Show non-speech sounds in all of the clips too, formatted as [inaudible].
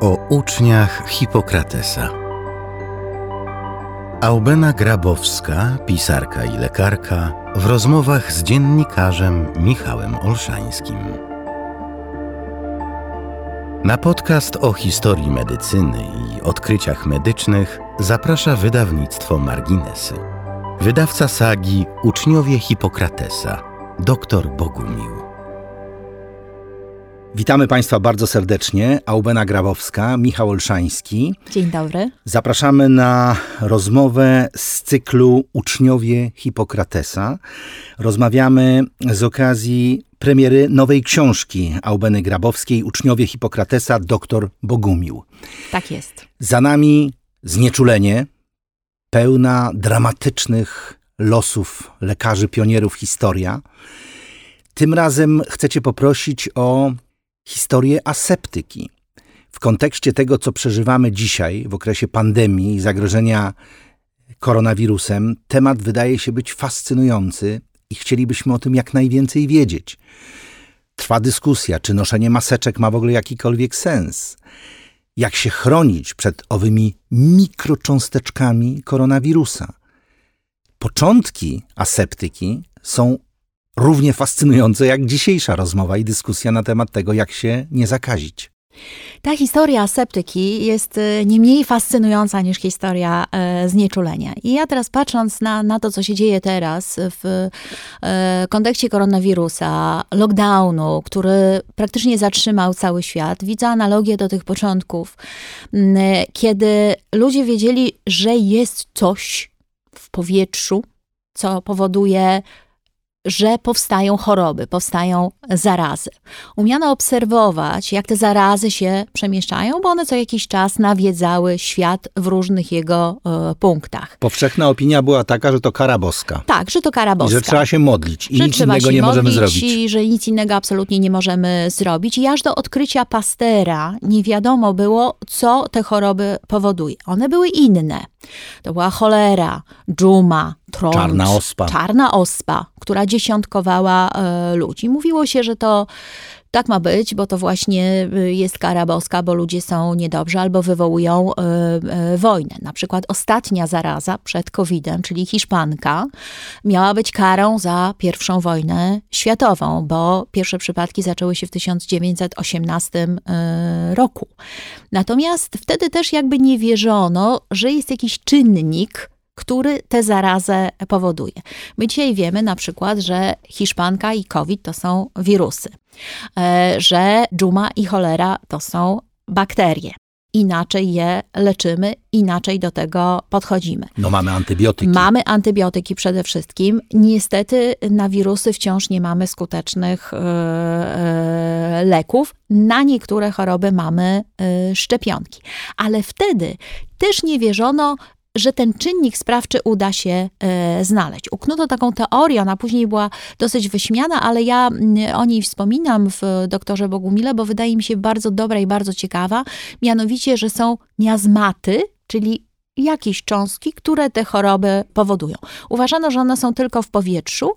o uczniach Hipokratesa. Aubena Grabowska, pisarka i lekarka, w rozmowach z dziennikarzem Michałem Olszańskim. Na podcast o historii medycyny i odkryciach medycznych zaprasza wydawnictwo Marginesy. Wydawca sagi Uczniowie Hipokratesa, dr Bogumił. Witamy Państwa bardzo serdecznie. Aubena Grabowska, Michał Olszański. Dzień dobry. Zapraszamy na rozmowę z cyklu Uczniowie Hipokratesa. Rozmawiamy z okazji premiery nowej książki Aubeny Grabowskiej Uczniowie Hipokratesa, dr Bogumił. Tak jest. Za nami znieczulenie, pełna dramatycznych losów lekarzy, pionierów historia. Tym razem chcecie poprosić o historię aseptyki. W kontekście tego, co przeżywamy dzisiaj w okresie pandemii i zagrożenia koronawirusem, temat wydaje się być fascynujący i chcielibyśmy o tym jak najwięcej wiedzieć. Trwa dyskusja, czy noszenie maseczek ma w ogóle jakikolwiek sens. Jak się chronić przed owymi mikrocząsteczkami koronawirusa. Początki aseptyki są równie fascynujące jak dzisiejsza rozmowa i dyskusja na temat tego, jak się nie zakazić. Ta historia aseptyki jest e, nie mniej fascynująca niż historia e, znieczulenia. I ja teraz patrząc na, na to, co się dzieje teraz w e, kontekście koronawirusa, lockdownu, który praktycznie zatrzymał cały świat, widzę analogię do tych początków, kiedy ludzie wiedzieli, że jest coś w powietrzu, co powoduje że powstają choroby, powstają zarazy. Umiano obserwować, jak te zarazy się przemieszczają, bo one co jakiś czas nawiedzały świat w różnych jego e, punktach. Powszechna opinia była taka, że to kara boska. Tak, że to kara boska. I że trzeba się modlić i że nic innego nie możemy zrobić. I że nic innego absolutnie nie możemy zrobić. I aż do odkrycia Pastera nie wiadomo było, co te choroby powoduje. One były inne. To była cholera, dżuma, trąd, czarna ospa. czarna ospa, która dziesiątkowała e, ludzi. Mówiło się, że to tak ma być, bo to właśnie y, jest kara boska, bo ludzie są niedobrzy albo wywołują y, y, wojnę. Na przykład ostatnia zaraza przed COVID-em, czyli Hiszpanka, miała być karą za pierwszą wojnę światową, bo pierwsze przypadki zaczęły się w 1918 roku. Natomiast wtedy też jakby nie wierzono, że jest jakiś czynnik, który tę zarazę powoduje. My dzisiaj wiemy na przykład, że hiszpanka i COVID to są wirusy, e, że dżuma i cholera to są bakterie. Inaczej je leczymy, inaczej do tego podchodzimy. No mamy antybiotyki. Mamy antybiotyki przede wszystkim. Niestety na wirusy wciąż nie mamy skutecznych yy, leków. Na niektóre choroby mamy yy, szczepionki. Ale wtedy też nie wierzono, że ten czynnik sprawczy uda się e, znaleźć. Uknuto taką teorię, ona później była dosyć wyśmiana, ale ja o niej wspominam w doktorze Bogumile, bo wydaje mi się bardzo dobra i bardzo ciekawa, mianowicie, że są miazmaty, czyli jakieś cząstki, które te choroby powodują. Uważano, że one są tylko w powietrzu.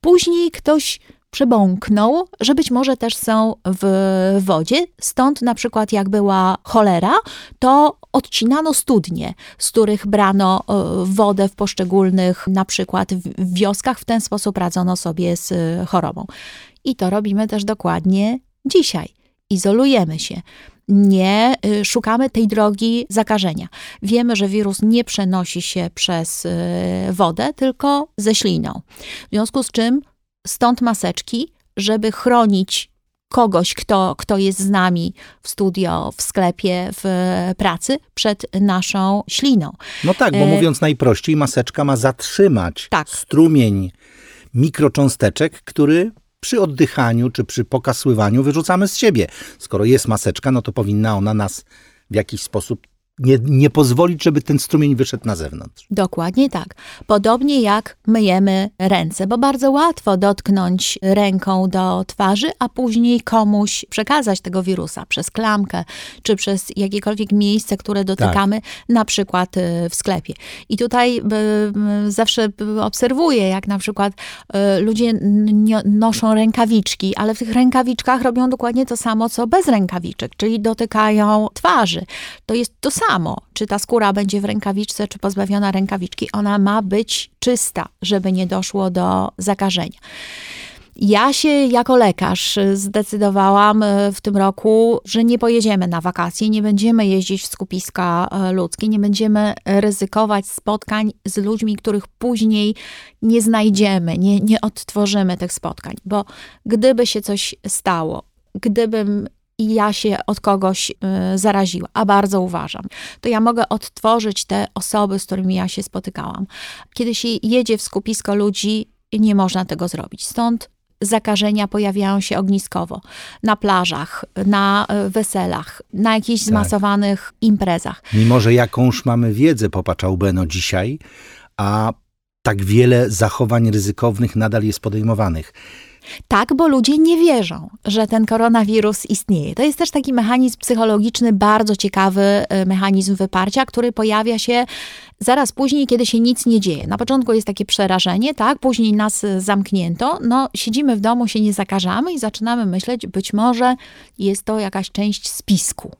Później ktoś przebąknął, że być może też są w wodzie. Stąd na przykład jak była cholera, to odcinano studnie, z których brano e, wodę w poszczególnych na przykład wioskach. W ten sposób radzono sobie z e, chorobą. I to robimy też dokładnie dzisiaj. Izolujemy się nie e, szukamy tej drogi zakażenia. Wiemy, że wirus nie przenosi się przez wodę, tylko ze śliną. W związku z czym Stąd maseczki, żeby chronić kogoś, kto, kto jest z nami w studio, w sklepie, w pracy, przed naszą śliną. No tak, bo e... mówiąc najprościej, maseczka ma zatrzymać tak. strumień mikrocząsteczek, który przy oddychaniu czy przy pokasływaniu wyrzucamy z siebie. Skoro jest maseczka, no to powinna ona nas w jakiś sposób nie, nie pozwolić, żeby ten strumień wyszedł na zewnątrz. Dokładnie tak. Podobnie jak myjemy ręce, bo bardzo łatwo dotknąć ręką do twarzy, a później komuś przekazać tego wirusa przez klamkę, czy przez jakiekolwiek miejsce, które dotykamy, tak. na przykład y, w sklepie. I tutaj y, y, zawsze obserwuję, jak na przykład ludzie noszą rękawiczki, ale w tych rękawiczkach robią dokładnie to samo, co bez rękawiczek, czyli dotykają twarzy. To jest to samo, czy ta skóra będzie w rękawiczce, czy pozbawiona rękawiczki. Ona ma być czysta, żeby nie doszło do zakażenia. Ja się jako lekarz zdecydowałam e, w tym roku, że nie pojedziemy na wakacje, nie będziemy jeździć w skupiska e, ludzkie, nie będziemy ryzykować spotkań z ludźmi, których później nie znajdziemy, nie, nie odtworzymy tych spotkań, bo gdyby się coś stało, gdybym i ja się od kogoś y, zaraziła, a bardzo uważam, to ja mogę odtworzyć te osoby, z którymi ja się spotykałam. Kiedy się jedzie w skupisko ludzi, nie można tego zrobić. Stąd zakażenia pojawiają się ogniskowo na plażach, na y, weselach, na jakichś tak. zmasowanych imprezach. Mimo, że jakąś mamy wiedzę, popatrzał Beno dzisiaj, a tak wiele zachowań ryzykownych nadal jest podejmowanych. Tak, bo ludzie nie wierzą, że ten koronawirus istnieje. To jest też taki mechanizm psychologiczny, bardzo ciekawy y, mechanizm wyparcia, który pojawia się zaraz później, kiedy się nic nie dzieje. Na początku jest takie przerażenie, tak, później nas y, zamknięto, no siedzimy w domu, się nie zakażamy i zaczynamy myśleć, być może jest to jakaś część spisku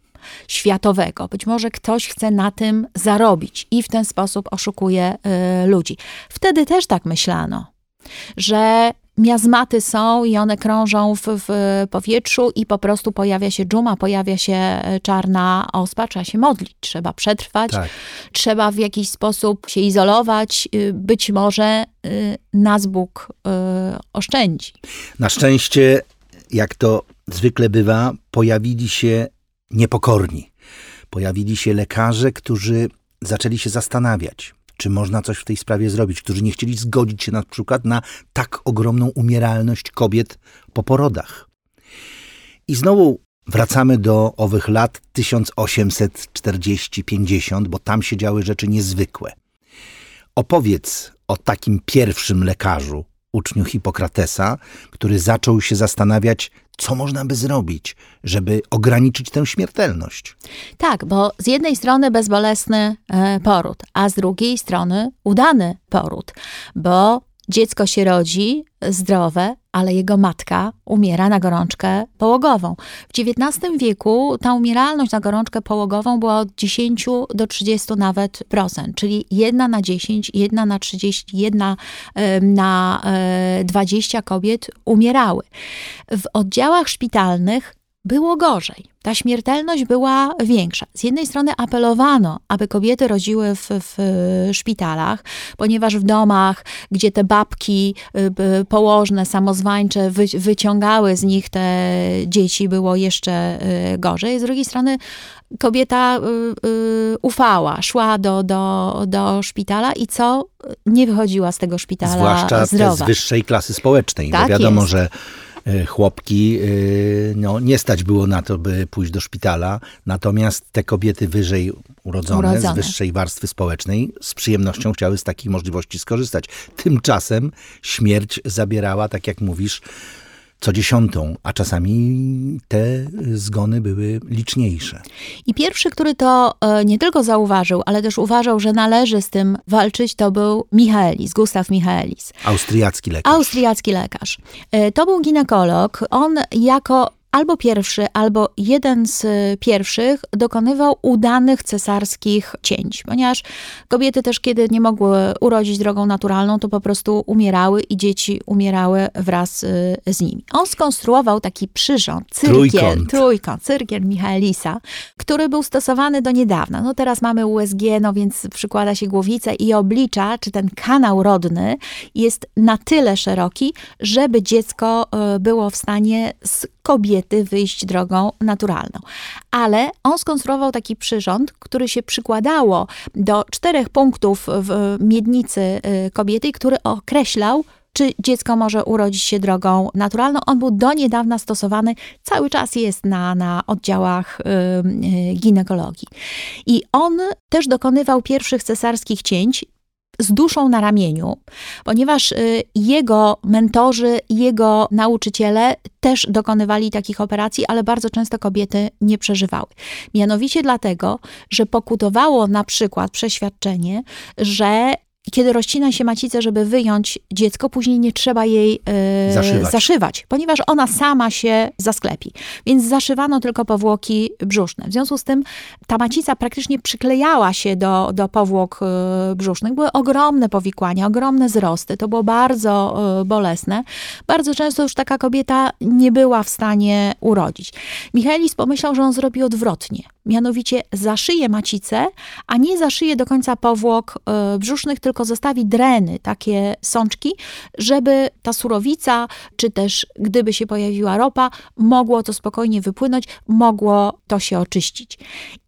światowego. Być może ktoś chce na tym zarobić i w ten sposób oszukuje y, ludzi. Wtedy też tak myślano, że miazmaty są i one krążą w, w, powietrzu i po prostu pojawia się dżuma, pojawia się e, czarna ospa, trzeba się modlić, trzeba przetrwać, tak. trzeba w jakiś sposób się izolować, y, być może y, nas Bóg y, oszczędzi. Na szczęście, jak to zwykle bywa, pojawili się niepokorni. Pojawili się lekarze, którzy zaczęli się zastanawiać czy można coś w tej sprawie zrobić, którzy nie chcieli zgodzić się na przykład na tak ogromną umieralność kobiet po porodach. I znowu wracamy do owych lat 1840-50, bo tam się działy rzeczy niezwykłe. Opowiedz o takim pierwszym lekarzu, uczniu Hipokratesa, który zaczął się zastanawiać, co można by zrobić, żeby ograniczyć tę śmiertelność. Tak, bo z jednej strony bezbolesny e, poród, a z drugiej strony udany poród, bo Dziecko się rodzi zdrowe, ale jego matka umiera na gorączkę połogową. W XIX wieku ta umieralność na gorączkę połogową była od 10 do 30 nawet procent, czyli jedna na 10, jedna na 30, jedna na 20 e, kobiet umierały. W oddziałach szpitalnych było gorzej. Ta śmiertelność była większa. Z jednej strony apelowano, aby kobiety rodziły w, w szpitalach, ponieważ w domach, gdzie te babki y, położne, samozwańcze wy, wyciągały z nich te dzieci, było jeszcze y, gorzej. Z drugiej strony kobieta y, ufała, szła do, do, do szpitala i co? Nie wychodziła z tego szpitala Zwłaszcza zdrowa. z wyższej klasy społecznej. Tak bo wiadomo, jest. że chłopki, e, no, nie stać było na to, by pójść do szpitala, natomiast te kobiety wyżej urodzone, urodzone, z wyższej warstwy społecznej z przyjemnością chciały z takiej możliwości skorzystać. Tymczasem śmierć zabierała, tak jak mówisz, co dziesiątą, a czasami te zgony były liczniejsze. I pierwszy, który to e, nie tylko zauważył, ale też uważał, że należy z tym walczyć, to był Michaelis, Gustaw Michaelis. Austriacki lekarz. Austriacki lekarz. E, to był ginekolog. On jako albo pierwszy, albo jeden z pierwszych dokonywał udanych cesarskich cięć, ponieważ kobiety też, kiedy nie mogły urodzić drogą naturalną, to po prostu umierały i dzieci umierały wraz y, z nimi. On skonstruował taki przyrząd, cyrkiel, trójkąt, trójkąt cyrkiel Michaelisa, który był stosowany do niedawna. No teraz mamy USG, no więc przykłada się głowicę i oblicza, czy ten kanał rodny jest na tyle szeroki, żeby dziecko y, było w stanie z kobiety wyjść drogą naturalną. Ale on skonstruował taki przyrząd, który się przykładało do czterech punktów w miednicy y, kobiety, który określał, czy dziecko może urodzić się drogą naturalną. On był do niedawna stosowany, cały czas jest na, na oddziałach y, ginekologii. I on też dokonywał pierwszych cesarskich cięć z duszą na ramieniu, ponieważ y, jego mentorzy, jego nauczyciele też dokonywali takich operacji, ale bardzo często kobiety nie przeżywały. Mianowicie dlatego, że pokutowało na przykład przeświadczenie, że kiedy rozcina się macicę, żeby wyjąć dziecko, później nie trzeba jej e, Zaszywać. zaszywać, ponieważ ona sama się zasklepi. Więc zaszywano tylko powłoki brzuszne. W związku z tym ta macica praktycznie przyklejała się do, do powłok e, brzusznych. Były ogromne powikłania, ogromne wzrosty. To było bardzo e, bolesne. Bardzo często już taka kobieta nie była w stanie urodzić. Michaelis pomyślał, że on zrobi odwrotnie. Mianowicie zaszyje macicę, a nie zaszyje do końca powłok e, brzusznych, tylko zostawi dreny, takie sączki, żeby ta surowica, czy też gdyby się pojawiła ropa, mogło to spokojnie wypłynąć, mogło to się oczyścić.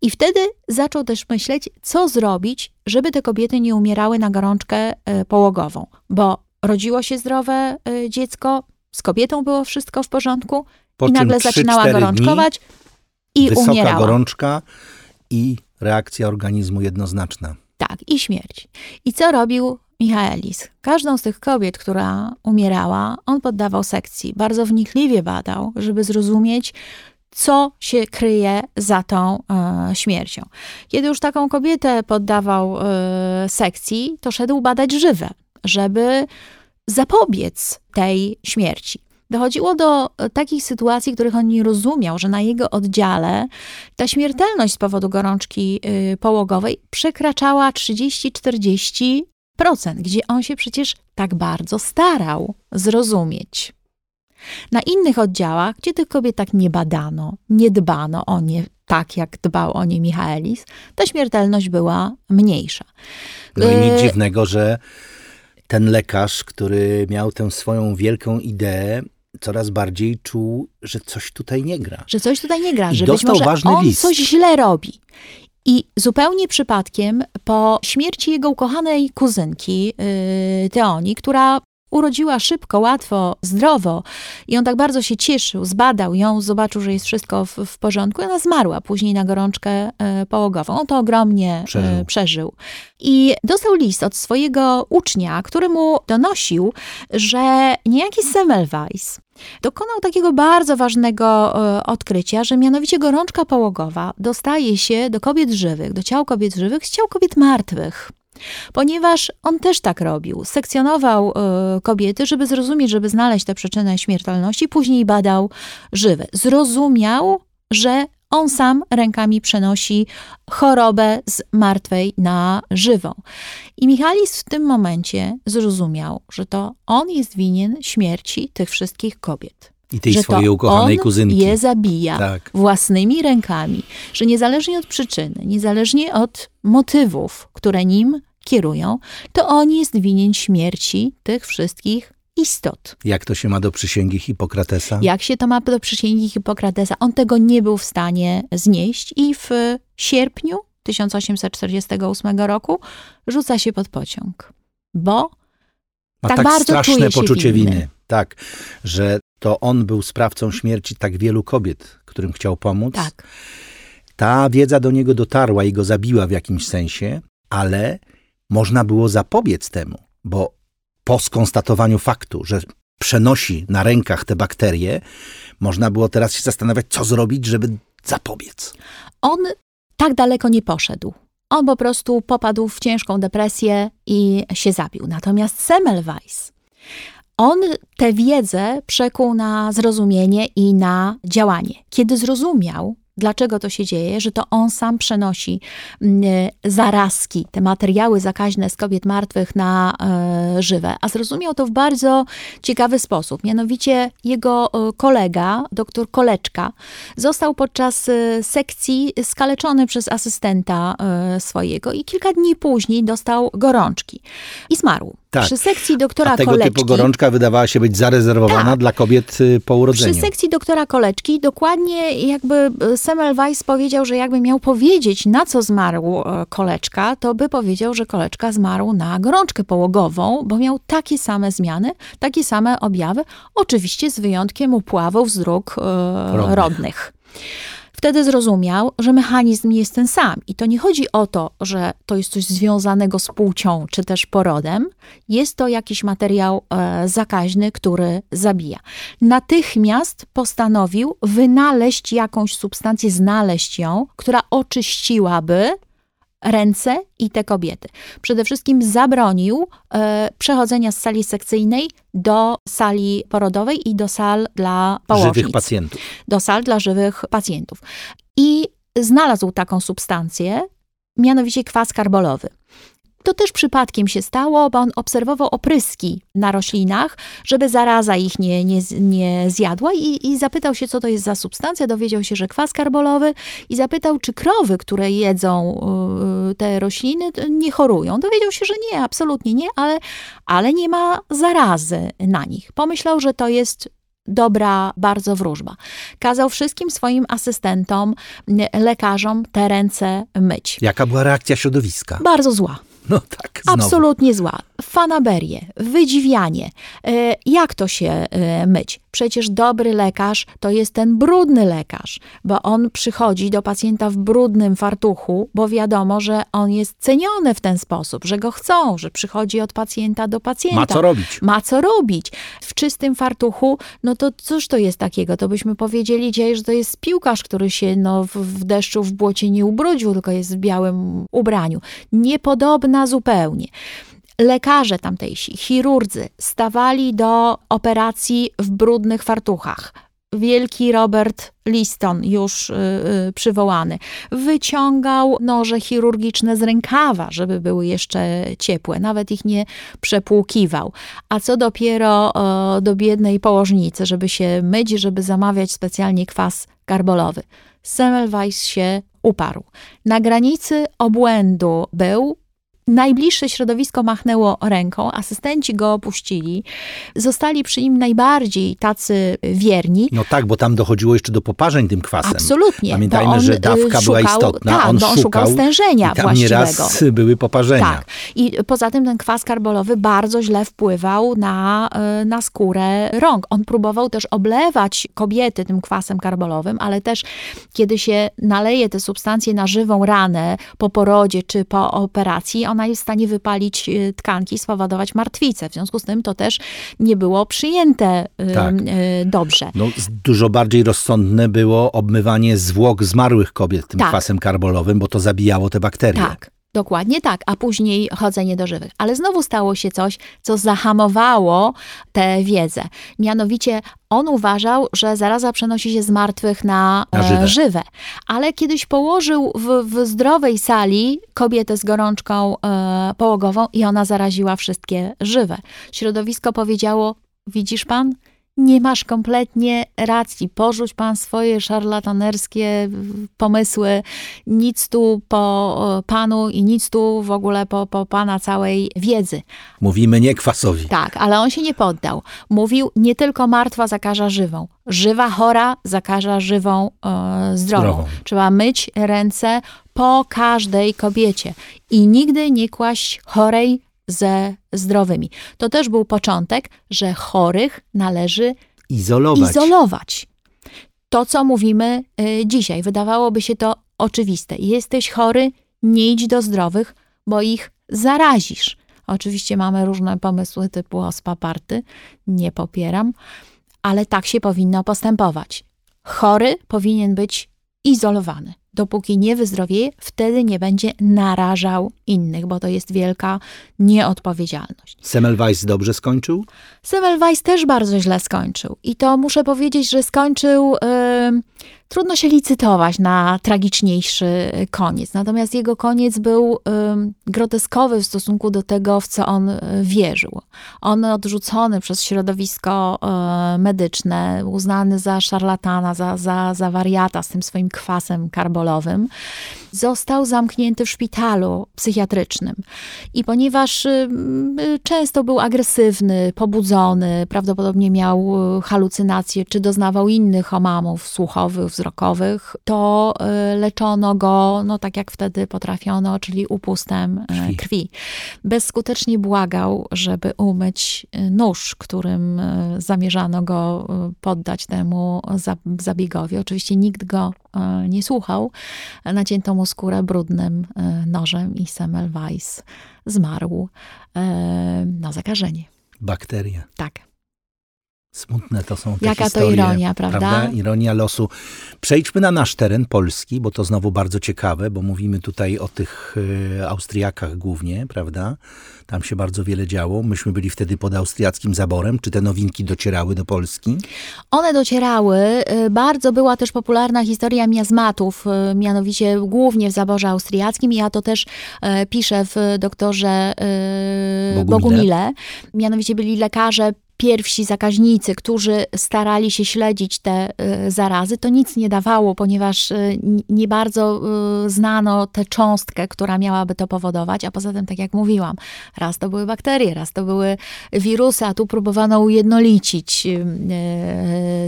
I wtedy zaczął też myśleć, co zrobić, żeby te kobiety nie umierały na gorączkę e, połogową, bo rodziło się zdrowe e, dziecko, z kobietą było wszystko w porządku Po i nagle 3-4 zaczynała dni gorączkować i Wysoka umierała. gorączka i reakcja organizmu jednoznaczna. Tak, i śmierć. I co robił Michaelis? Każdą z tych kobiet, która umierała, on poddawał sekcji. Bardzo wnikliwie badał, żeby zrozumieć, co się kryje za tą e, śmiercią. Kiedy już taką kobietę poddawał e, sekcji, to szedł badać żywe, żeby zapobiec tej śmierci. Dochodziło do e, takich sytuacji, których on nie rozumiał, że na jego oddziale ta śmiertelność z powodu gorączki y, połogowej przekraczała 30-40%, gdzie on się przecież tak bardzo starał zrozumieć. Na innych oddziałach, gdzie tych kobiet tak nie badano, nie dbano o nie tak, jak dbał o nie Michaelis, ta śmiertelność była mniejsza. No i nic E, dziwnego, że ten lekarz, który miał tę swoją wielką ideę, coraz bardziej czuł, że coś tutaj nie gra. że coś tutaj nie gra, I że być dostał może ważny on list. coś źle robi. I zupełnie przypadkiem po śmierci jego ukochanej kuzynki yy, Teoni, która urodziła szybko, łatwo, zdrowo i on tak bardzo się cieszył, zbadał ją, zobaczył, że jest wszystko w, w porządku i ona zmarła później na gorączkę e, połogową. On to ogromnie e, Przeżył. przeżył. I dostał list od swojego ucznia, który mu donosił, że niejaki Semmelweis dokonał takiego bardzo ważnego e, odkrycia, że mianowicie gorączka połogowa dostaje się do kobiet żywych, do ciał kobiet żywych z ciał kobiet martwych. Ponieważ on też tak robił. Sekcjonował e, kobiety, żeby zrozumieć, żeby znaleźć tę przyczynę śmiertelności, później badał żywe. Zrozumiał, że on sam rękami przenosi chorobę z martwej na żywą. I Michalis w tym momencie zrozumiał, że to on jest winien śmierci tych wszystkich kobiet. I tej że swojej to ukochanej on kuzynki. je zabija Tak. własnymi rękami, że niezależnie od przyczyny, niezależnie od motywów, które nim kierują, to on jest winien śmierci tych wszystkich istot. Jak to się ma do przysięgi Hipokratesa? Jak się to ma do przysięgi Hipokratesa? On tego nie był w stanie znieść i w sierpniu 1848 roku rzuca się pod pociąg, bo Ma tak tak, bardzo straszne poczucie winny. winy. Tak, że to on był sprawcą śmierci tak wielu kobiet, którym chciał pomóc. tak, Ta wiedza do niego dotarła i go zabiła w jakimś sensie, ale można było zapobiec temu, bo po skonstatowaniu faktu, że przenosi na rękach te bakterie, można było teraz się zastanawiać, co zrobić, żeby zapobiec. on tak daleko nie poszedł. On po prostu popadł w ciężką depresję i się zabił. Natomiast Semmelweis, on tę wiedzę przekuł na zrozumienie i na działanie. Kiedy zrozumiał, dlaczego to się dzieje, że to on sam przenosi mm, zarazki, te materiały zakaźne z kobiet martwych na e, żywe, a zrozumiał to w bardzo ciekawy sposób. Mianowicie jego e, kolega, doktor Koleczka, został podczas e, sekcji skaleczony przez asystenta e, swojego i kilka dni później dostał gorączki i zmarł. Tak. Przy sekcji doktora A tego Koleczki. typu gorączka wydawała się być zarezerwowana Tak. dla kobiet y, po Przy urodzeniu. sekcji doktora Koleczki dokładnie jakby e, Semmelweis powiedział, że jakby miał powiedzieć, na co zmarł e, koleczka, to by powiedział, że koleczka zmarł na gorączkę połogową, bo miał takie same zmiany, takie same objawy, oczywiście z wyjątkiem upławów z dróg e, Rodnych. rodnych. Wtedy zrozumiał, że mechanizm jest ten sam. I to nie chodzi o to, że to jest coś związanego z płcią czy też porodem. Jest to jakiś materiał e, zakaźny, który zabija. Natychmiast postanowił wynaleźć jakąś substancję, znaleźć ją, która oczyściłaby ręce i te kobiety. Przede wszystkim zabronił e, przechodzenia z sali sekcyjnej do sali porodowej i do sal dla położnic Żywych pacjentów. do sal dla żywych pacjentów. I znalazł taką substancję, mianowicie kwas karbolowy. To też przypadkiem się stało, bo on obserwował opryski na roślinach, żeby zaraza ich nie, nie, nie zjadła i, i zapytał się, co to jest za substancja. Dowiedział się, że kwas karbolowy i zapytał, czy krowy, które jedzą y, te rośliny, to nie chorują. Dowiedział się, że nie, absolutnie nie, ale, ale nie ma zarazy na nich. Pomyślał, że to jest dobra bardzo wróżba. Kazał wszystkim swoim asystentom, m, lekarzom te ręce myć. Jaka była reakcja środowiska? Bardzo zła. [laughs] No tak, znowu. Absolutnie zła. Fanaberie, wydziwianie. E, Jak to się e, myć? Przecież dobry lekarz to jest ten brudny lekarz, bo on przychodzi do pacjenta w brudnym fartuchu, bo wiadomo, że on jest ceniony w ten sposób, że go chcą, że przychodzi od pacjenta do pacjenta. Ma co robić. Ma co robić. W czystym fartuchu, no to cóż to jest takiego? To byśmy powiedzieli dzisiaj, że to jest piłkarz, który się no, w, w deszczu, w błocie nie ubrudził, tylko jest w białym ubraniu. Niepodobna zupełnie. Lekarze tamtejsi, chirurdzy stawali do operacji w brudnych fartuchach. Wielki Robert Liston, już y, y, przywołany, wyciągał noże chirurgiczne z rękawa, żeby były jeszcze ciepłe. Nawet ich nie przepłukiwał. A co dopiero e, do biednej położnicy, żeby się myć, żeby zamawiać specjalnie kwas karbolowy. Semmelweis się uparł. Na granicy obłędu był, Najbliższe środowisko machnęło ręką, asystenci go opuścili. Zostali przy nim najbardziej tacy wierni. No tak, bo tam dochodziło jeszcze do poparzeń tym kwasem. Absolutnie. Pamiętajmy, on, że y, dawka była szukał- istotna. Tak, on bo on szukał stężenia i tam właściwego. nieraz były poparzenia. Tak. I poza tym ten kwas karbolowy bardzo źle wpływał na, y, na skórę rąk. On próbował też oblewać kobiety tym kwasem karbolowym, ale też kiedy się naleje te substancje na żywą ranę po porodzie czy po operacji, ona jest w stanie wypalić y, tkanki, spowodować martwicę. W związku z tym to też nie było przyjęte y, Tak. y, dobrze. No, dużo bardziej rozsądne było obmywanie zwłok zmarłych kobiet tym Tak. kwasem karbolowym, bo to zabijało te bakterie. Tak, dokładnie tak, a później chodzenie do żywych. Ale znowu stało się coś, co zahamowało tę wiedzę. Mianowicie on uważał, że zaraza przenosi się z martwych na, Na e, żywe. żywe. Ale kiedyś położył w, w zdrowej sali kobietę z gorączką e, połogową i ona zaraziła wszystkie żywe. Środowisko powiedziało, widzisz pan, nie masz kompletnie racji. Porzuć pan swoje szarlatanerskie pomysły. Nic tu po panu i nic tu w ogóle po, po pana całej wiedzy. Mówimy nie kwasowi. Tak, ale on się nie poddał. Mówił, nie tylko martwa zakaża żywą. Żywa chora zakaża żywą e, zdrową. Zdrową. Trzeba myć ręce po każdej kobiecie i nigdy nie kłaść chorej ze zdrowymi. To też był początek, że chorych należy Izolować. izolować. To, co mówimy y, dzisiaj, wydawałoby się to oczywiste. Jesteś chory, nie idź do zdrowych, bo ich zarazisz. Oczywiście mamy różne pomysły typu ospa party, nie popieram, ale tak się powinno postępować. Chory powinien być izolowany. Dopóki nie wyzdrowieje, wtedy nie będzie narażał innych, bo to jest wielka nieodpowiedzialność. Semmelweis dobrze skończył? Semmelweis też bardzo źle skończył. I to muszę powiedzieć, że skończył. em, trudno się licytować na tragiczniejszy koniec. Natomiast jego koniec był groteskowy w stosunku do tego, w co on e, wierzył. On odrzucony przez środowisko e, medyczne, uznany za szarlatana, za, za, za wariata z tym swoim kwasem karbolowym, został zamknięty w szpitalu psychiatrycznym. I ponieważ y, często był agresywny, pobudzony, prawdopodobnie miał y, halucynacje, czy doznawał innych omamów słuchowych, wzrokowych, to y, leczono go, no tak jak wtedy potrafiono, czyli upustem y, Krwi. krwi. Bezskutecznie błagał, żeby umyć y, nóż, którym zamierzano go poddać temu za- zabiegowi. Oczywiście nikt go nie słuchał. Nacięto mu skórę brudnym nożem i Semmelweis zmarł na zakażenie. Bakterie. Tak. Smutne to są te Jaka to historie, ironia, prawda? Ironia losu. Przejdźmy na nasz teren polski, bo to znowu bardzo ciekawe, bo mówimy tutaj o tych e, Austriakach głównie, prawda? Tam się bardzo wiele działo. Myśmy byli wtedy pod austriackim zaborem. Czy te nowinki docierały do Polski? One docierały. y, Bardzo była też popularna historia miazmatów, y, mianowicie głównie w zaborze austriackim. Ja to też e, piszę w doktorze Bogumile. Bogumile. Mianowicie byli lekarze pierwsi zakaźnicy, którzy starali się śledzić te y, zarazy, to nic nie dawało, ponieważ y, nie bardzo y, znano tę cząstkę, która miałaby to powodować, a poza tym, tak jak mówiłam, raz to były bakterie, raz to były wirusy, a tu próbowano ujednolicić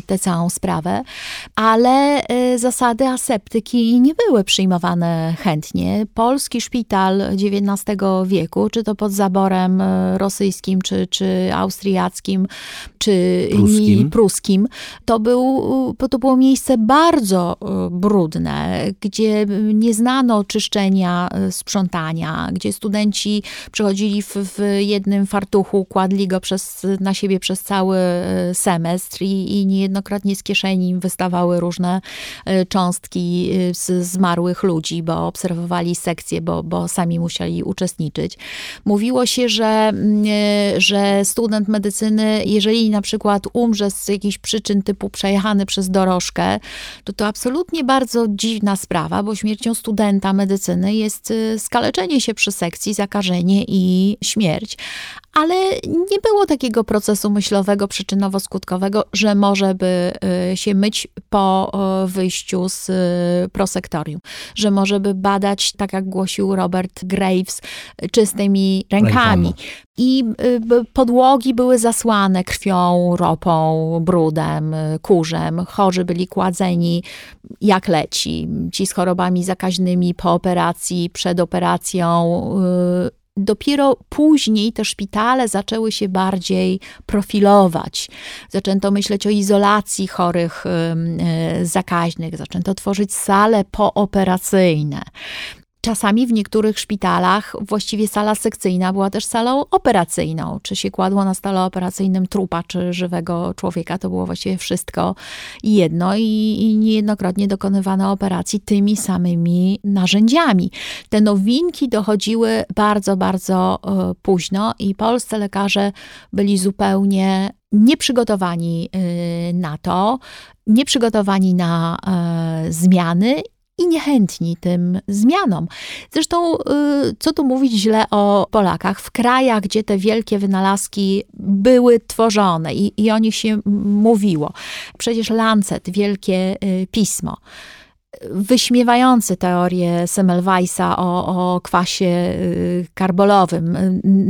tę całą sprawę, ale zasady aseptyki nie były przyjmowane chętnie. Polski szpital XIX wieku, czy to pod zaborem rosyjskim, czy, czy austriackim, czy Pruskim. pruskim, to, był, to było miejsce bardzo y, brudne, gdzie nie znano czyszczenia, y, sprzątania, gdzie studenci przychodzili w, w jednym fartuchu, kładli go przez, na siebie przez cały y, semestr i, i niejednokrotnie z kieszeni im wystawały różne cząstki z zmarłych ludzi, bo obserwowali sekcje, bo, bo sami musieli uczestniczyć. Mówiło się, że, mm, że student medycyny, jeżeli na przykład umrze z jakichś przyczyn typu przejechany przez dorożkę, to to absolutnie bardzo dziwna sprawa, bo śmiercią studenta medycyny jest y, skaleczenie się przy sekcji, zakażenie i śmierć. Ale nie było takiego procesu myślowego, przyczynowo-skutkowego, że może by y, się myć po wyjściu z y, prosektorium, że może by badać, tak jak głosił Robert Graves, czystymi rękami. I podłogi były zasłane krwią, ropą, brudem, y, kurzem. Chorzy byli kładzeni jak leci. Ci z chorobami zakaźnymi po operacji, przed operacją. y, Dopiero później te szpitale zaczęły się bardziej profilować. Zaczęto myśleć o izolacji chorych ym, y, zakaźnych, zaczęto tworzyć sale pooperacyjne. Czasami w niektórych szpitalach właściwie sala sekcyjna była też salą operacyjną. Czy się kładło na stole operacyjnym trupa, czy żywego człowieka, to było właściwie wszystko jedno i, i niejednokrotnie dokonywano operacji tymi samymi narzędziami. Te nowinki dochodziły bardzo, bardzo e, późno i polscy lekarze byli zupełnie nieprzygotowani y, na to, nieprzygotowani na e, zmiany i niechętni tym zmianom. Zresztą, y, co tu mówić źle o Polakach, w krajach, gdzie te wielkie wynalazki były tworzone i, i o nich się mówiło. Przecież Lancet, wielkie y, pismo, wyśmiewający teorię Semmelweisa o, o kwasie y, karbolowym.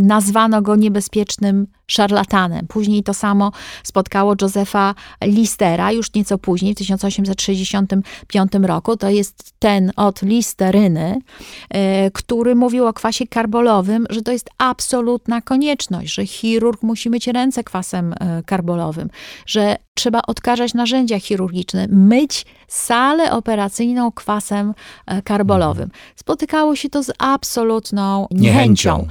Nazwano go niebezpiecznym szarlatanem. Później to samo spotkało Józefa Listera, już nieco później, w 1865 roku. To jest ten od listeryny, y, który mówił o kwasie karbolowym, że to jest absolutna konieczność, że chirurg musi myć ręce kwasem y, karbolowym, że trzeba odkażać narzędzia chirurgiczne, myć salę operacyjną kwasem e, karbolowym. Spotykało się to z absolutną niechęcią. Niechęcią.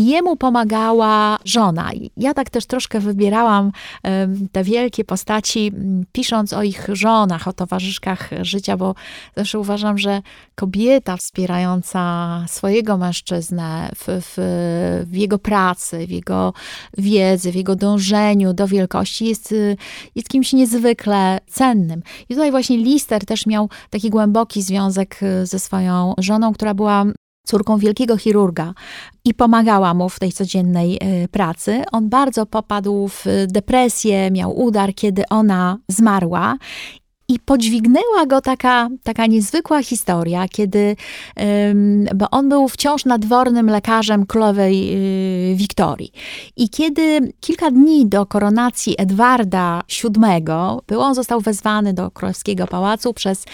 I jemu pomagała żona. Ja tak też troszkę wybierałam te wielkie postaci, pisząc o ich żonach, o towarzyszkach życia, bo zawsze uważam, że kobieta wspierająca swojego mężczyznę w, w, w jego pracy, w jego wiedzy, w jego dążeniu do wielkości jest, y, jest kimś niezwykle cennym. I tutaj właśnie Lister też miał taki głęboki związek y, ze swoją żoną, która była córką wielkiego chirurga i pomagała mu w tej codziennej y, pracy. On bardzo popadł w depresję, miał udar, kiedy ona zmarła. I podźwignęła go taka, taka niezwykła historia, kiedy, bo on był wciąż nadwornym lekarzem królowej y, Wiktorii. I kiedy kilka dni do koronacji Edwarda VII był, on został wezwany do królewskiego pałacu przez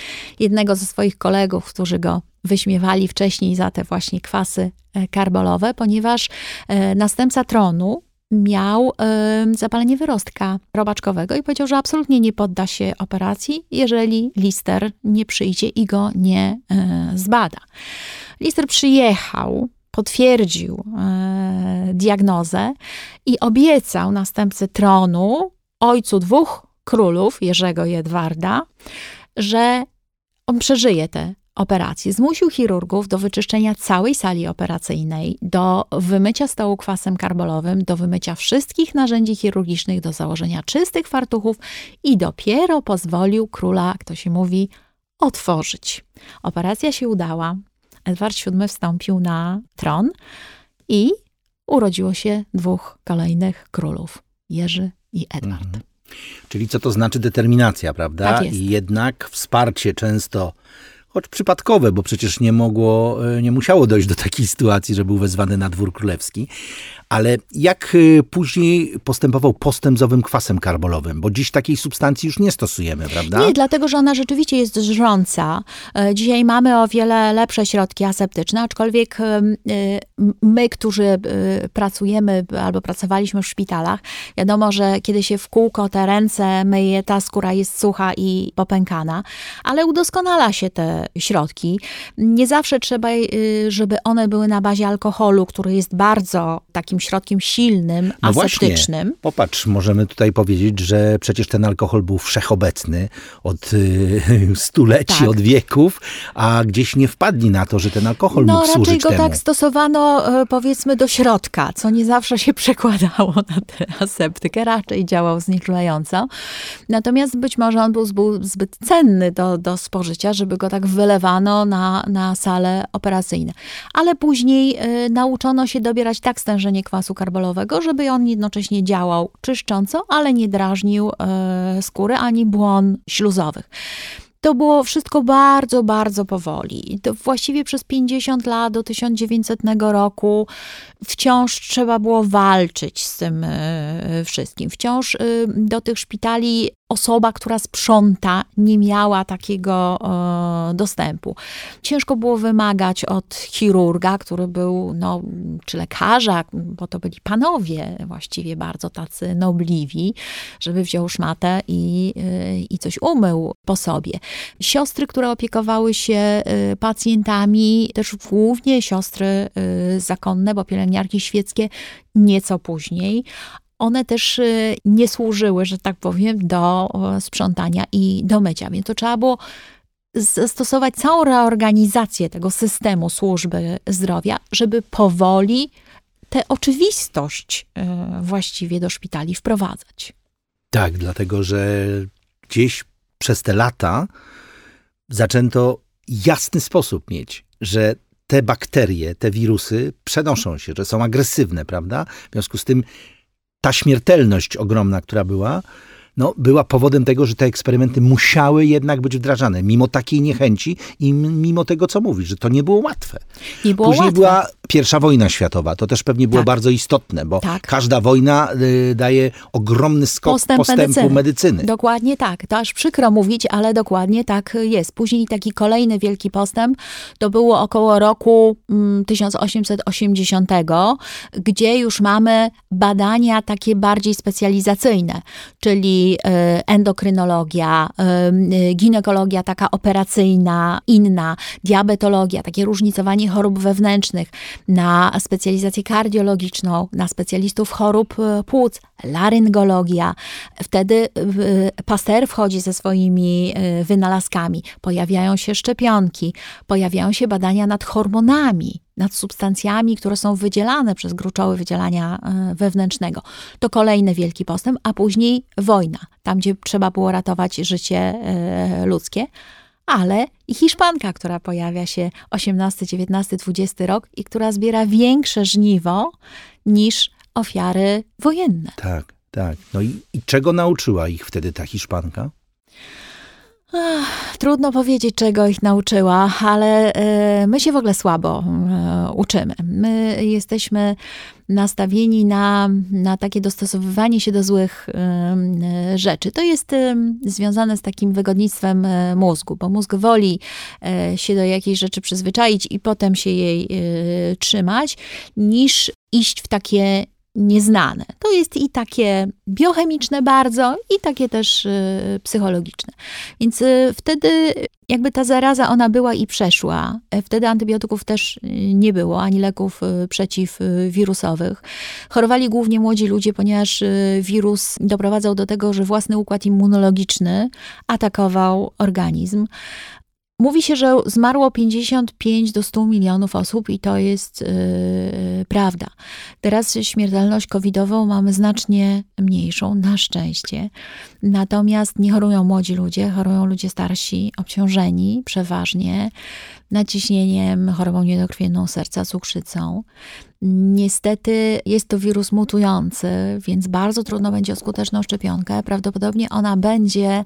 jednego ze swoich kolegów, którzy go wyśmiewali wcześniej za te właśnie kwasy e, karbolowe, ponieważ e, następca tronu miał y, zapalenie wyrostka robaczkowego i powiedział, że absolutnie nie podda się operacji, jeżeli Lister nie przyjdzie i go nie y, zbada. Lister przyjechał, potwierdził y, diagnozę i obiecał następcy tronu, ojcu dwóch królów, Jerzego i Edwarda, że on przeżyje tę operacji. Zmusił chirurgów do wyczyszczenia całej sali operacyjnej, do wymycia stołu kwasem karbolowym, do wymycia wszystkich narzędzi chirurgicznych, do założenia czystych fartuchów i dopiero pozwolił króla, jak to się mówi, otworzyć. Operacja się udała. Edward VII wstąpił na tron i urodziło się dwóch kolejnych królów, Jerzy i Edward. Mhm. Czyli co to znaczy determinacja, prawda? Tak jest. I jednak wsparcie często choć przypadkowe, bo przecież nie mogło, e, nie musiało dojść do takiej sytuacji, że był wezwany na dwór królewski. Ale jak y, później postępował postęp z owym kwasem karbolowym? Bo dziś takiej substancji już nie stosujemy, prawda? Nie, dlatego że ona rzeczywiście jest żrąca. E, dzisiaj mamy o wiele lepsze środki aseptyczne, aczkolwiek e, my, którzy e, pracujemy albo pracowaliśmy w szpitalach, wiadomo, że kiedy się w kółko te ręce myje, ta skóra jest sucha i popękana, ale udoskonala się te środki. Nie zawsze trzeba, żeby one były na bazie alkoholu, który jest bardzo takim takim środkiem silnym, no aseptycznym. Właśnie. Popatrz, możemy tutaj powiedzieć, że przecież ten alkohol był wszechobecny od y, [laughs] stuleci, tak. od wieków, a gdzieś nie wpadli na to, że ten alkohol no, mógł służyć raczej go tak stosowano e, powiedzmy do środka, co nie zawsze się [laughs] przekładało na tę aseptykę, raczej działał znieczulająco. Natomiast być może on był zbyt cenny do, do spożycia, żeby go tak wylewano na, na sale operacyjne. Ale później y, nauczono się dobierać tak stężenie kwasu karbolowego, żeby on jednocześnie działał czyszcząco, ale nie drażnił e, skóry ani błon śluzowych. To było wszystko bardzo, bardzo powoli. To właściwie przez 50 lat do 1900 roku wciąż trzeba było walczyć z tym e, wszystkim. Wciąż e, do tych szpitali osoba, która sprząta, nie miała takiego e, dostępu. Ciężko było wymagać od chirurga, który był, no, czy lekarza, bo to byli panowie właściwie bardzo tacy nobliwi, żeby wziął szmatę i, e, i coś umył po sobie. Siostry, które opiekowały się e, pacjentami, też głównie siostry e, zakonne, bo pielęgniarki świeckie nieco później, one też y, nie służyły, że tak powiem, do sprzątania i do mycia. Więc to trzeba było zastosować całą reorganizację tego systemu służby zdrowia, żeby powoli tę oczywistość y, właściwie do szpitali wprowadzać. Tak, dlatego że gdzieś przez te lata zaczęto jasny sposób mieć, że te bakterie, te wirusy przenoszą się, że są agresywne, prawda? W związku z tym ta śmiertelność ogromna, która była, no, była powodem tego, że te eksperymenty musiały jednak być wdrażane, mimo takiej niechęci i mimo tego, co mówisz, że to nie było łatwe. Nie było Później łatwe. była pierwsza wojna światowa. To też pewnie było tak. bardzo istotne, bo tak. każda wojna y, daje ogromny skok Postęp postępu medycyny. medycyny. Dokładnie tak. To aż przykro mówić, ale dokładnie tak jest. Później taki kolejny wielki postęp to było około roku 1880, mm, gdzie już mamy badania takie bardziej specjalizacyjne, czyli y, endokrynologia, y, ginekologia taka operacyjna, inna, diabetologia, takie różnicowanie chorób wewnętrznych, na specjalizację kardiologiczną, na specjalistów chorób e, płuc, laryngologia. Wtedy e, Pasteur wchodzi ze swoimi e, wynalazkami. Pojawiają się szczepionki, pojawiają się badania nad hormonami, nad substancjami, które są wydzielane przez gruczoły wydzielania wewnętrznego. To kolejny wielki postęp, a później wojna, tam gdzie trzeba było ratować życie ludzkie ale i Hiszpanka, która pojawia się 18, 19, 20 rok i która zbiera większe żniwo niż ofiary wojenne. Tak, tak. No i, i czego nauczyła ich wtedy ta Hiszpanka? Ach, trudno powiedzieć, czego ich nauczyła, ale e, my się w ogóle słabo e, uczymy. My jesteśmy nastawieni na, na takie dostosowywanie się do złych e, rzeczy. To jest związane z takim wygodnictwem mózgu, bo mózg woli się do jakiejś rzeczy przyzwyczaić i potem się jej trzymać, niż iść w takie nieznane. To jest i takie biochemiczne bardzo, i takie też y, psychologiczne. Więc y, wtedy jakby ta zaraza ona była i przeszła. E, wtedy antybiotyków też y, nie było, ani leków przeciwwirusowych. Chorowali głównie młodzi ludzie, ponieważ wirus doprowadzał do tego, że własny układ immunologiczny atakował organizm. Mówi się, że zmarło 55 do 100 milionów osób i to jest yy, prawda. Teraz śmiertelność covidową mamy znacznie mniejszą, na szczęście. Natomiast nie chorują młodzi ludzie, chorują ludzie starsi, obciążeni przeważnie naciśnieniem, chorobą niedokrwienną serca, cukrzycą. Niestety jest to wirus mutujący, więc bardzo trudno będzie o skuteczną szczepionkę. Prawdopodobnie ona będzie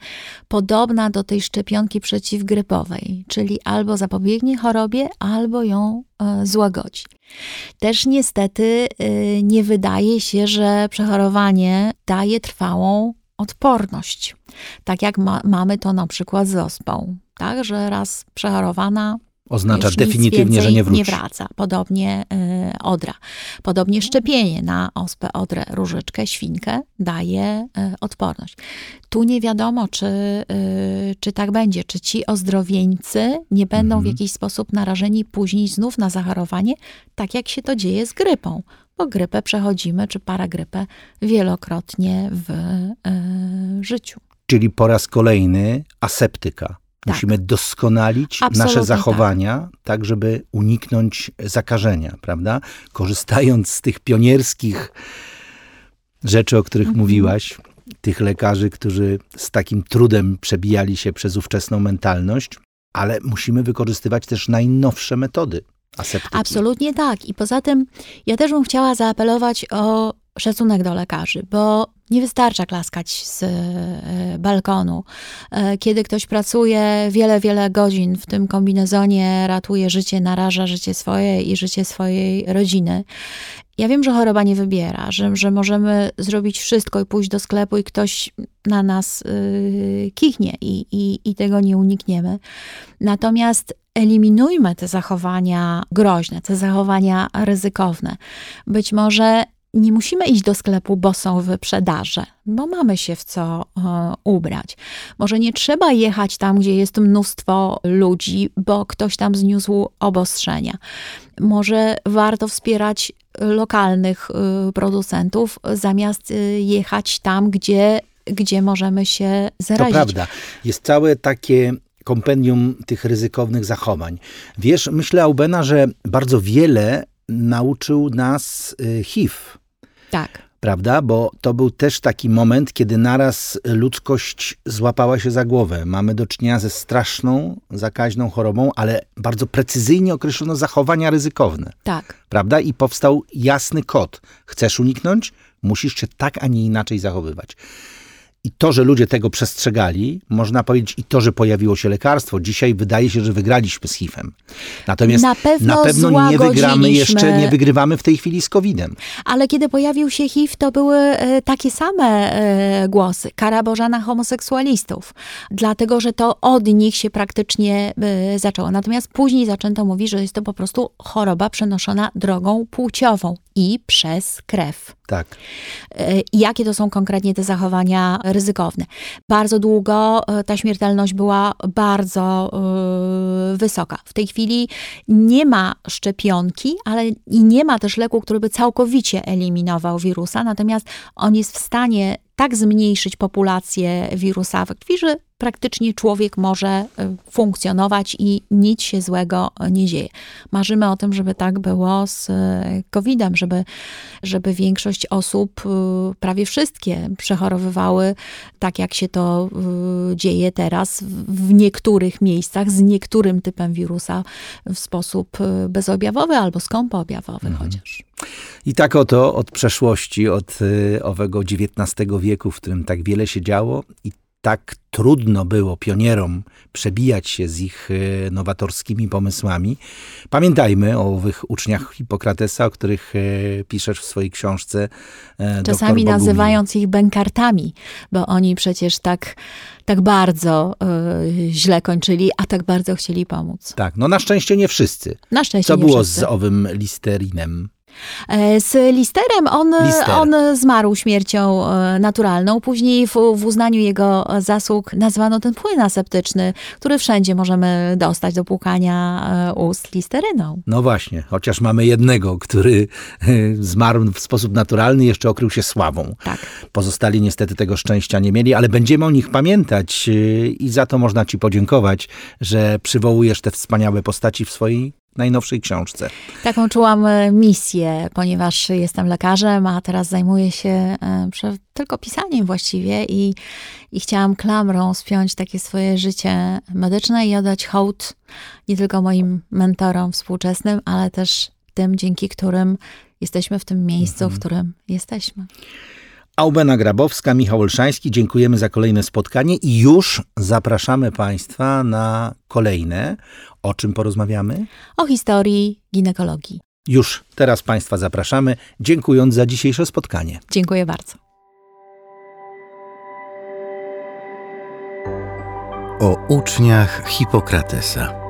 podobna do tej szczepionki przeciwgrypowej, czyli albo zapobiegnie chorobie, albo ją e, złagodzi. Też niestety e, nie wydaje się, że przechorowanie daje trwałą odporność. Tak jak ma, mamy to na przykład z ospą, tak, że raz przechorowana Oznacza definitywnie, że nie wróci. Nie wraca. Podobnie y, odra. Podobnie szczepienie na ospę, odrę, różyczkę, świnkę daje y, odporność. Tu nie wiadomo, czy, y, czy tak będzie. Czy ci ozdrowieńcy nie będą mhm. w jakiś sposób narażeni później znów na zachorowanie, tak jak się to dzieje z grypą. Bo grypę przechodzimy, czy paragrypę wielokrotnie w y, życiu. Czyli po raz kolejny aseptyka tak. Musimy doskonalić Absolutnie nasze tak. zachowania, tak. tak. żeby uniknąć zakażenia, prawda? Korzystając z tych pionierskich rzeczy, o których mhm. mówiłaś, tych lekarzy, którzy z takim trudem przebijali się przez ówczesną mentalność, ale musimy wykorzystywać też najnowsze metody. Aseptyki. Absolutnie tak. I poza tym ja też bym chciała zaapelować o szacunek do lekarzy, bo nie wystarcza klaskać z e, balkonu. E, kiedy ktoś pracuje wiele, wiele godzin w tym kombinezonie, ratuje życie, naraża życie swoje i życie swojej rodziny. Ja wiem, że choroba nie wybiera, że, że możemy zrobić wszystko i pójść do sklepu i ktoś na nas yy, kichnie i, i, i tego nie unikniemy. Natomiast eliminujmy te zachowania groźne, te zachowania ryzykowne. Być może nie musimy iść do sklepu, bo są wyprzedaże, bo mamy się w co e, ubrać. Może nie trzeba jechać tam, gdzie jest mnóstwo ludzi, bo ktoś tam zniósł obostrzenia. Może warto wspierać lokalnych e, producentów, zamiast e, jechać tam, gdzie, gdzie możemy się zarazić. To prawda. Jest całe takie kompendium tych ryzykownych zachowań. Wiesz, myślę, Aubena, że bardzo wiele nauczył nas HIV tak. Prawda? Bo to był też taki moment, kiedy naraz ludzkość złapała się za głowę. Mamy do czynienia ze straszną, zakaźną chorobą, ale bardzo precyzyjnie określono zachowania ryzykowne. Tak. Prawda? I powstał jasny kod. Chcesz uniknąć? Musisz się tak, a nie inaczej zachowywać. I to, że ludzie tego przestrzegali, można powiedzieć, i to, że pojawiło się lekarstwo. Dzisiaj wydaje się, że wygraliśmy z HIV-em. Natomiast na pewno, na pewno nie wygramy jeszcze, nie wygrywamy w tej chwili z COVID-em. Ale kiedy pojawił się HIV, to były e, takie same e, głosy. Kara Boża na homoseksualistów. Dlatego, że to od nich się praktycznie e, zaczęło. Natomiast później zaczęto mówić, że jest to po prostu choroba przenoszona drogą płciową i przez krew. Tak. Jakie to są konkretnie te zachowania ryzykowne. Bardzo długo e, ta śmiertelność była bardzo yy, wysoka. W tej chwili nie ma szczepionki, ale i nie ma też leku, który by całkowicie eliminował wirusa, natomiast on jest w stanie tak zmniejszyć populację wirusa w krwi, że praktycznie człowiek może y, funkcjonować i nic się złego nie dzieje. Marzymy o tym, żeby tak było z y, COVID-em, żeby, żeby większość osób, y, prawie wszystkie, przechorowywały tak, jak się to dzieje teraz w niektórych miejscach z niektórym typem wirusa w sposób bezobjawowy albo skąpoobjawowy mhm. chociaż. I tak oto od przeszłości, od owego XIX wieku, w którym tak wiele się działo i tak trudno było pionierom przebijać się z ich e, nowatorskimi pomysłami. Pamiętajmy o owych uczniach Hipokratesa, o których e, piszesz w swojej książce. e, Czasami nazywając ich bękartami, bo oni przecież tak, tak bardzo y, źle kończyli, a tak bardzo chcieli pomóc. Tak, no na szczęście nie wszyscy. Na szczęście Co nie było wszyscy. z owym listerinem? E, Z Listerem on, Lister. on zmarł śmiercią e, naturalną. Później w, w uznaniu jego zasług nazwano ten płyn aseptyczny, który wszędzie możemy dostać do płukania e, ust listeryną. No właśnie, chociaż mamy jednego, który zmarł w sposób naturalny, jeszcze okrył się sławą. Tak. Pozostali niestety tego szczęścia nie mieli, ale będziemy o nich pamiętać i za to można Ci podziękować, że przywołujesz te wspaniałe postaci w swojej najnowszej książce. Taką czułam e, misję, ponieważ jestem lekarzem, a teraz zajmuję się e, tylko pisaniem właściwie i, i chciałam klamrą spiąć takie swoje życie medyczne i oddać hołd nie tylko moim mentorom współczesnym, ale też tym, dzięki którym jesteśmy w tym miejscu, w którym jesteśmy. Aubena Grabowska, Michał Olszański, dziękujemy za kolejne spotkanie i już zapraszamy Państwa na kolejne. O czym porozmawiamy? O historii ginekologii. Już teraz Państwa zapraszamy, dziękując za dzisiejsze spotkanie. Dziękuję bardzo. O uczniach Hipokratesa.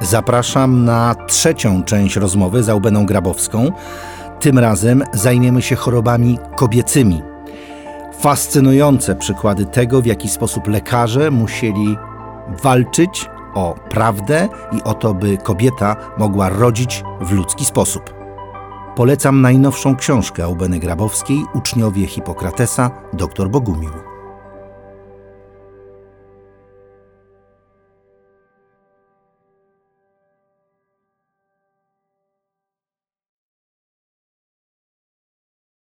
Zapraszam na trzecią część rozmowy z Aubeną Grabowską. Tym razem zajmiemy się chorobami kobiecymi. Fascynujące przykłady tego, w jaki sposób lekarze musieli walczyć o prawdę i o to, by kobieta mogła rodzić w ludzki sposób. Polecam najnowszą książkę Aubeny Grabowskiej, Uczniowie Hipokratesa, dr Bogumił.